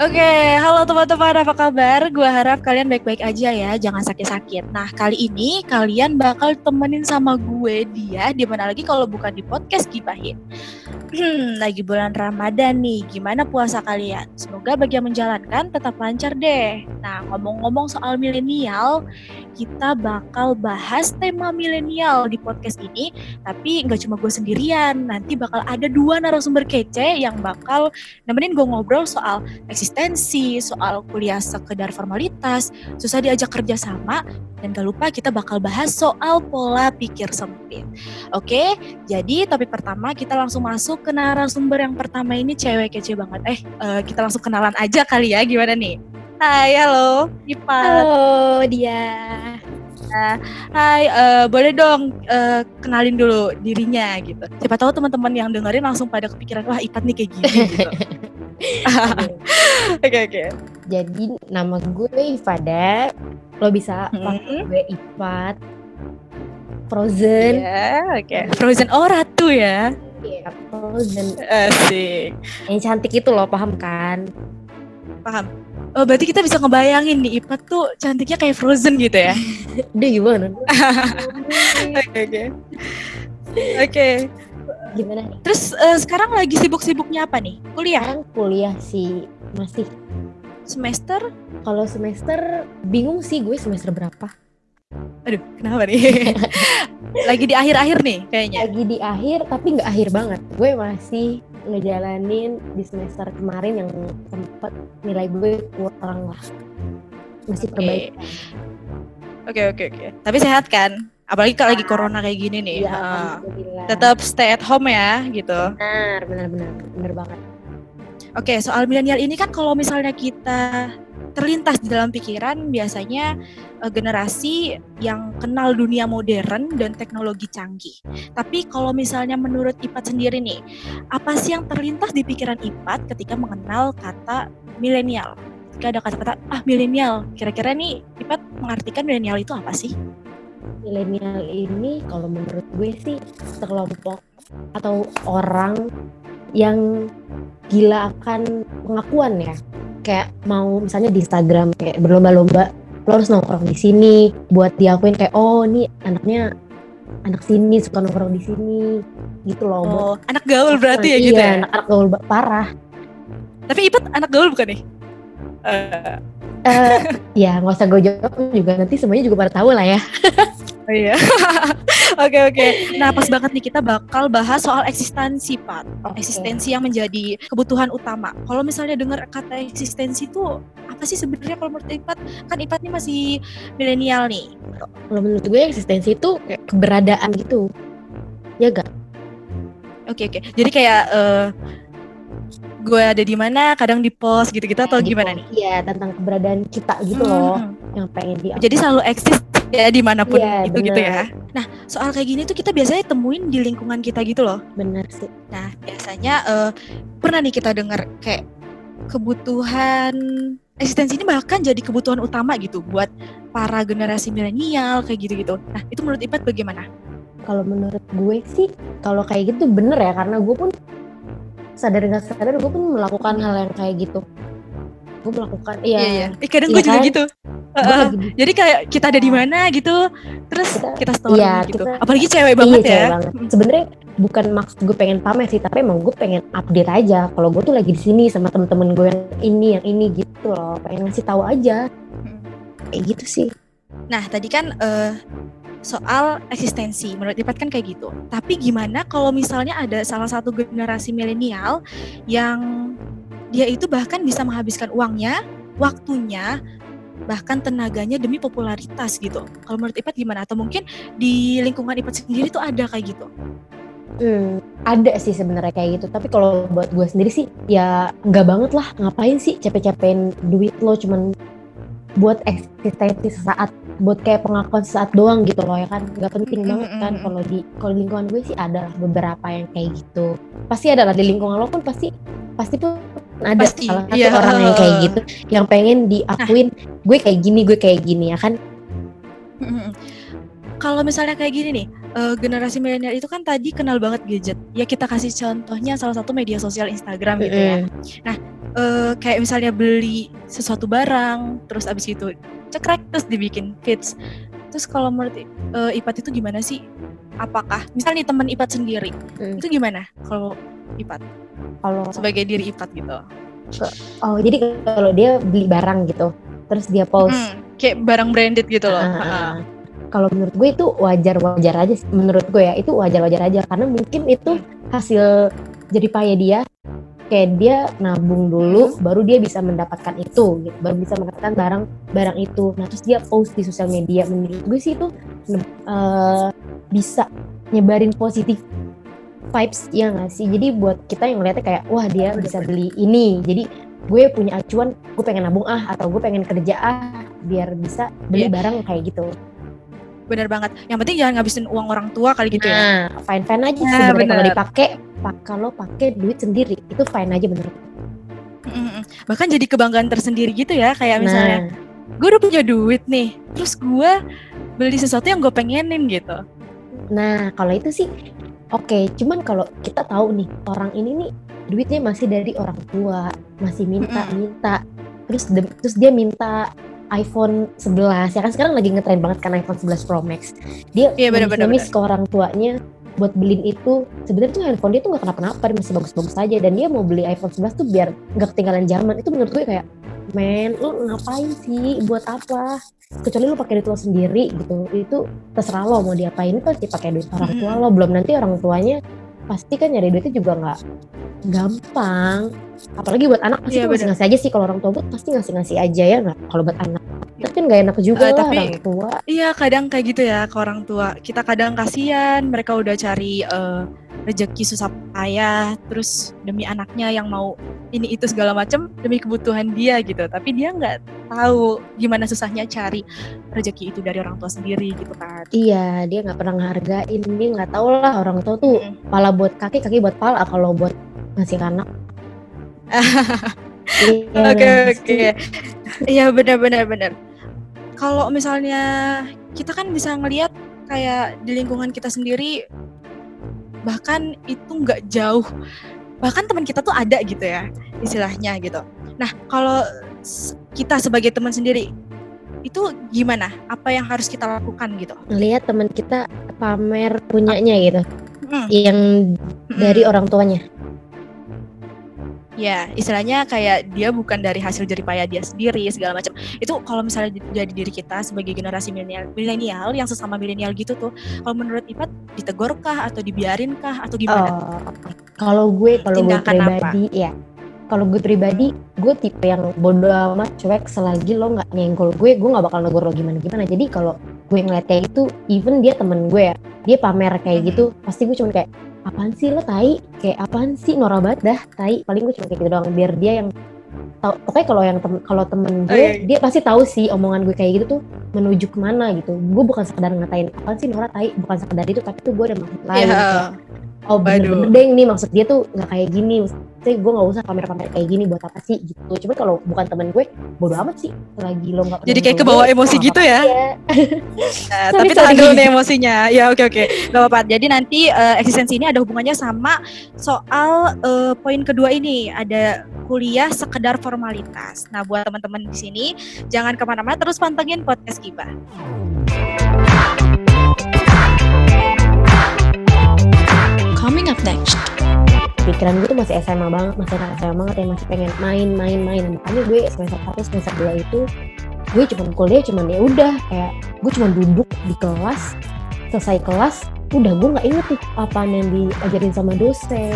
Oke, halo teman-teman, apa kabar? Gua harap kalian baik-baik aja ya, jangan sakit-sakit. Nah, kali ini kalian bakal temenin sama gue dia, di mana lagi kalau bukan di podcast Gibahin. Hmm, lagi bulan Ramadan nih, gimana puasa kalian? Semoga bagi yang menjalankan tetap lancar deh. Nah, ngomong-ngomong soal milenial, kita bakal bahas tema milenial di podcast ini, tapi nggak cuma gue sendirian, nanti bakal ada dua narasumber kece yang bakal nemenin gue ngobrol soal eksistensi, soal kuliah sekedar formalitas, susah diajak kerja sama, dan gak lupa kita bakal bahas soal pola pikir sempit. Oke, jadi topik pertama kita langsung masuk ke narasumber yang pertama ini cewek kece banget. Eh, uh, kita langsung kenalan aja kali ya, gimana nih? Hai, halo, Ipa. Halo, dia. Nah, hai, uh, boleh dong uh, kenalin dulu dirinya gitu. Siapa tahu teman-teman yang dengerin langsung pada kepikiran wah Ipat nih kayak gini gitu. Oke oke. Okay, okay. Jadi nama gue Ifada. Lo bisa hmm. panggil gue Ipat. Frozen. Iya, yeah, oke. Okay. Frozen oh ratu ya. Iya, yeah, Frozen. Asik. Yang cantik itu loh, paham kan? Paham. Oh, berarti kita bisa ngebayangin nih Ipat tuh cantiknya kayak Frozen gitu ya. Dia gimana? Oke, oke. Oke gimana nih? Terus uh, sekarang lagi sibuk-sibuknya apa nih? Kuliah? Sekarang kuliah sih masih. Semester? Kalau semester bingung sih gue semester berapa. Aduh, kenapa nih? lagi di akhir-akhir nih kayaknya. Lagi di akhir tapi nggak akhir banget. Gue masih ngejalanin di semester kemarin yang tempat nilai gue kurang lah. Masih perbaikan. Oke, oke, oke. Tapi sehat kan? Apalagi kalau lagi corona kayak gini nih ya, uh, tetap stay at home ya gitu benar benar benar benar banget oke soal milenial ini kan kalau misalnya kita terlintas di dalam pikiran biasanya uh, generasi yang kenal dunia modern dan teknologi canggih. Tapi kalau misalnya menurut Ipat sendiri nih, apa sih yang terlintas di pikiran Ipat ketika mengenal kata milenial? Ketika ada kata-kata ah milenial, kira-kira nih Ipat mengartikan milenial itu apa sih? Milenial ini kalau menurut gue sih sekelompok atau orang yang gila akan pengakuan ya. Kayak mau misalnya di Instagram kayak berlomba-lomba lo harus nongkrong di sini buat diakuin kayak oh ini anaknya anak sini suka nongkrong di sini gitu loh. Oh, anak gaul berarti ya gitu iya, ya? anak, anak gaul parah. Tapi Ipat anak gaul bukan nih? Uh. Uh, ya nggak usah gue jawab juga nanti semuanya juga pada tahu lah ya Oh iya. Oke oke. Nah pas banget nih kita bakal bahas soal eksistensi Pak. Okay. Eksistensi yang menjadi kebutuhan utama. Kalau misalnya dengar kata eksistensi itu apa sih sebenarnya kalau menurut Ipat? Kan Ipat nih masih milenial nih. Kalau menurut gue eksistensi itu kayak keberadaan gitu. Ya gak? Oke oke. Jadi kayak uh, gue ada di mana kadang di post gitu-gitu atau di gimana nih? Iya tentang keberadaan kita gitu hmm. loh yang pengen di. Jadi selalu eksis ya di mana pun yeah, itu bener. gitu ya. Nah soal kayak gini tuh kita biasanya temuin di lingkungan kita gitu loh. Bener sih. Nah biasanya uh, pernah nih kita dengar kayak kebutuhan eksistensi ini bahkan jadi kebutuhan utama gitu buat para generasi milenial kayak gitu-gitu. Nah itu menurut Ipat bagaimana? Kalau menurut gue sih kalau kayak gitu bener ya karena gue pun sadar nggak sadar gue pun melakukan hal yang kayak gitu gue melakukan iya iya, iya. kadang iya gue kan? juga gitu uh, jadi kayak kita ada di mana gitu terus kita, kita story iya, gitu. kita, apalagi cewek banget iya, ya. sebenarnya bukan maksud gue pengen pamer sih tapi emang gue pengen update aja. Kalau gue tuh lagi di sini sama temen-temen gue yang ini yang ini gitu loh. Pengen ngasih tahu aja. Hmm. kayak gitu sih. Nah tadi kan uh, soal eksistensi. Menurut Ipat kan kayak gitu. Tapi gimana kalau misalnya ada salah satu generasi milenial yang dia itu bahkan bisa menghabiskan uangnya, waktunya, bahkan tenaganya demi popularitas gitu. Kalau menurut Ipat gimana? Atau mungkin di lingkungan Ipat sendiri tuh ada kayak gitu? Hmm, ada sih sebenarnya kayak gitu. Tapi kalau buat gue sendiri sih ya nggak banget lah. Ngapain sih capek-capekin duit lo cuman buat eksistensi sesaat buat kayak pengakuan saat doang gitu loh ya kan nggak penting banget kan kalau di kalau lingkungan gue sih ada beberapa yang kayak gitu pasti ada lah di lingkungan lo pun pasti pasti tuh ada Pasti, salah satu iya. orang yang kayak gitu yang pengen diakuin nah. gue kayak gini gue kayak gini ya kan kalau misalnya kayak gini nih uh, generasi milenial itu kan tadi kenal banget gadget. Ya kita kasih contohnya salah satu media sosial Instagram gitu ya. Nah, uh, kayak misalnya beli sesuatu barang, terus abis itu cekrek terus dibikin feeds. Terus kalau menurut uh, Ipat itu gimana sih? Apakah misalnya nih teman Ipat sendiri, hmm. itu gimana kalau Ipat? Kalau sebagai diri Ipat gitu. Oh, jadi kalau dia beli barang gitu, terus dia post hmm, kayak barang branded gitu loh. Uh, uh, kalau menurut gue itu wajar-wajar aja sih. menurut gue ya itu wajar-wajar aja karena mungkin itu hasil jadi payah dia kayak dia nabung dulu hmm. baru dia bisa mendapatkan itu gitu baru bisa mendapatkan barang barang itu nah terus dia post di sosial media menurut gue sih itu uh, bisa nyebarin positif vibes ya nggak sih? Jadi buat kita yang ngeliatnya kayak wah dia bisa beli ini. Jadi gue punya acuan gue pengen nabung ah atau gue pengen kerja ah biar bisa beli yeah. barang kayak gitu. Bener banget. Yang penting jangan ngabisin uang orang tua kali gitu ya. Nah, fine fine aja nah, sebenarnya kalau dipakai kalau pakai duit sendiri itu fine aja bener. Bahkan jadi kebanggaan tersendiri gitu ya kayak misalnya nah. gue udah punya duit nih terus gue beli sesuatu yang gue pengenin gitu. Nah kalau itu sih oke okay. cuman kalau kita tahu nih orang ini nih duitnya masih dari orang tua masih minta mm -hmm. minta. Terus terus dia minta iPhone 11 ya kan sekarang lagi ngetren banget kan iPhone 11 Pro Max. Dia yeah, bener, bener, ke orang tuanya buat beliin itu. Sebenarnya tuh handphone dia tuh nggak kenapa-napa dia masih bagus-bagus aja dan dia mau beli iPhone 11 tuh biar nggak ketinggalan zaman. Itu menurut gue kayak men lu ngapain sih? Buat apa? Kecuali lu pakai duit lo sendiri gitu. Itu terserah lo mau diapain itu pasti pakai duit orang tua lo. Belum nanti orang tuanya pasti kan nyari duitnya juga nggak gampang. Apalagi buat anak pasti yeah, ngasih ngasih aja sih. Kalau orang tua pasti ngasih ngasih aja ya nggak? Kalau buat anak tapi kan gak enak juga uh, lah tapi, orang tua. iya kadang kayak gitu ya ke orang tua. Kita kadang kasihan mereka udah cari uh, rezeki susah payah terus demi anaknya yang mau ini itu segala macam demi kebutuhan dia gitu. Tapi dia nggak tahu gimana susahnya cari rezeki itu dari orang tua sendiri gitu kan. Iya dia nggak pernah ngehargain. Dia nggak tahu lah orang tua tuh mm. pala buat kaki kaki buat pala kalau buat ngasih anak. Iya, oke oke. Iya benar benar benar. Kalau misalnya kita kan bisa ngelihat kayak di lingkungan kita sendiri bahkan itu nggak jauh bahkan teman kita tuh ada gitu ya istilahnya gitu nah kalau kita sebagai teman sendiri itu gimana apa yang harus kita lakukan gitu lihat teman kita pamer punyanya gitu hmm. yang dari hmm. orang tuanya ya istilahnya kayak dia bukan dari hasil jeripaya dia sendiri segala macam itu kalau misalnya jadi diri kita sebagai generasi milenial milenial yang sesama milenial gitu tuh kalau menurut Ipat ditegurkah atau dibiarinkah atau gimana? Uh, kalau gue kalau gue pribadi apa? ya kalau gue pribadi gue tipe yang bodoh amat cuek selagi lo nggak nyenggol gue gue nggak bakal negur lo gimana gimana jadi kalau gue ngeliat kayak itu even dia temen gue ya dia pamer kayak hmm. gitu pasti gue cuma kayak apaan sih lo tai kayak apaan sih norak banget dah tai paling gue cuma kayak gitu doang biar dia yang tahu pokoknya kalau yang tem kalau temen gue oh, iya, iya. dia pasti tahu sih omongan gue kayak gitu tuh menuju ke mana gitu gue bukan sekedar ngatain apaan sih norak tai bukan sekedar itu tapi tuh gue ada maksud lain yeah. gitu. Oh bener-bener deh nih maksud dia tuh nggak kayak gini. Saya gue nggak usah pamer-pamer kayak gini buat apa sih gitu. Cuma kalau bukan temen gue bodo amat sih. Lagi lo nggak jadi kayak kebawa gue, emosi gitu ya? nah, tapi tahan dulu nih emosinya. Ya oke oke. Nggak apa-apa. Jadi nanti uh, eksistensi ini ada hubungannya sama soal uh, poin kedua ini. Ada kuliah sekedar formalitas. Nah buat teman-teman di sini jangan ke mana-mana terus pantengin podcast kita next. Pikiran gue tuh masih SMA banget masih anak SMA banget ya masih pengen main main makanya gue semester satu semester dua itu gue cuma kuliah cuman ya udah kayak gue cuma duduk di kelas selesai kelas udah gue nggak inget tuh apa yang diajarin sama dosen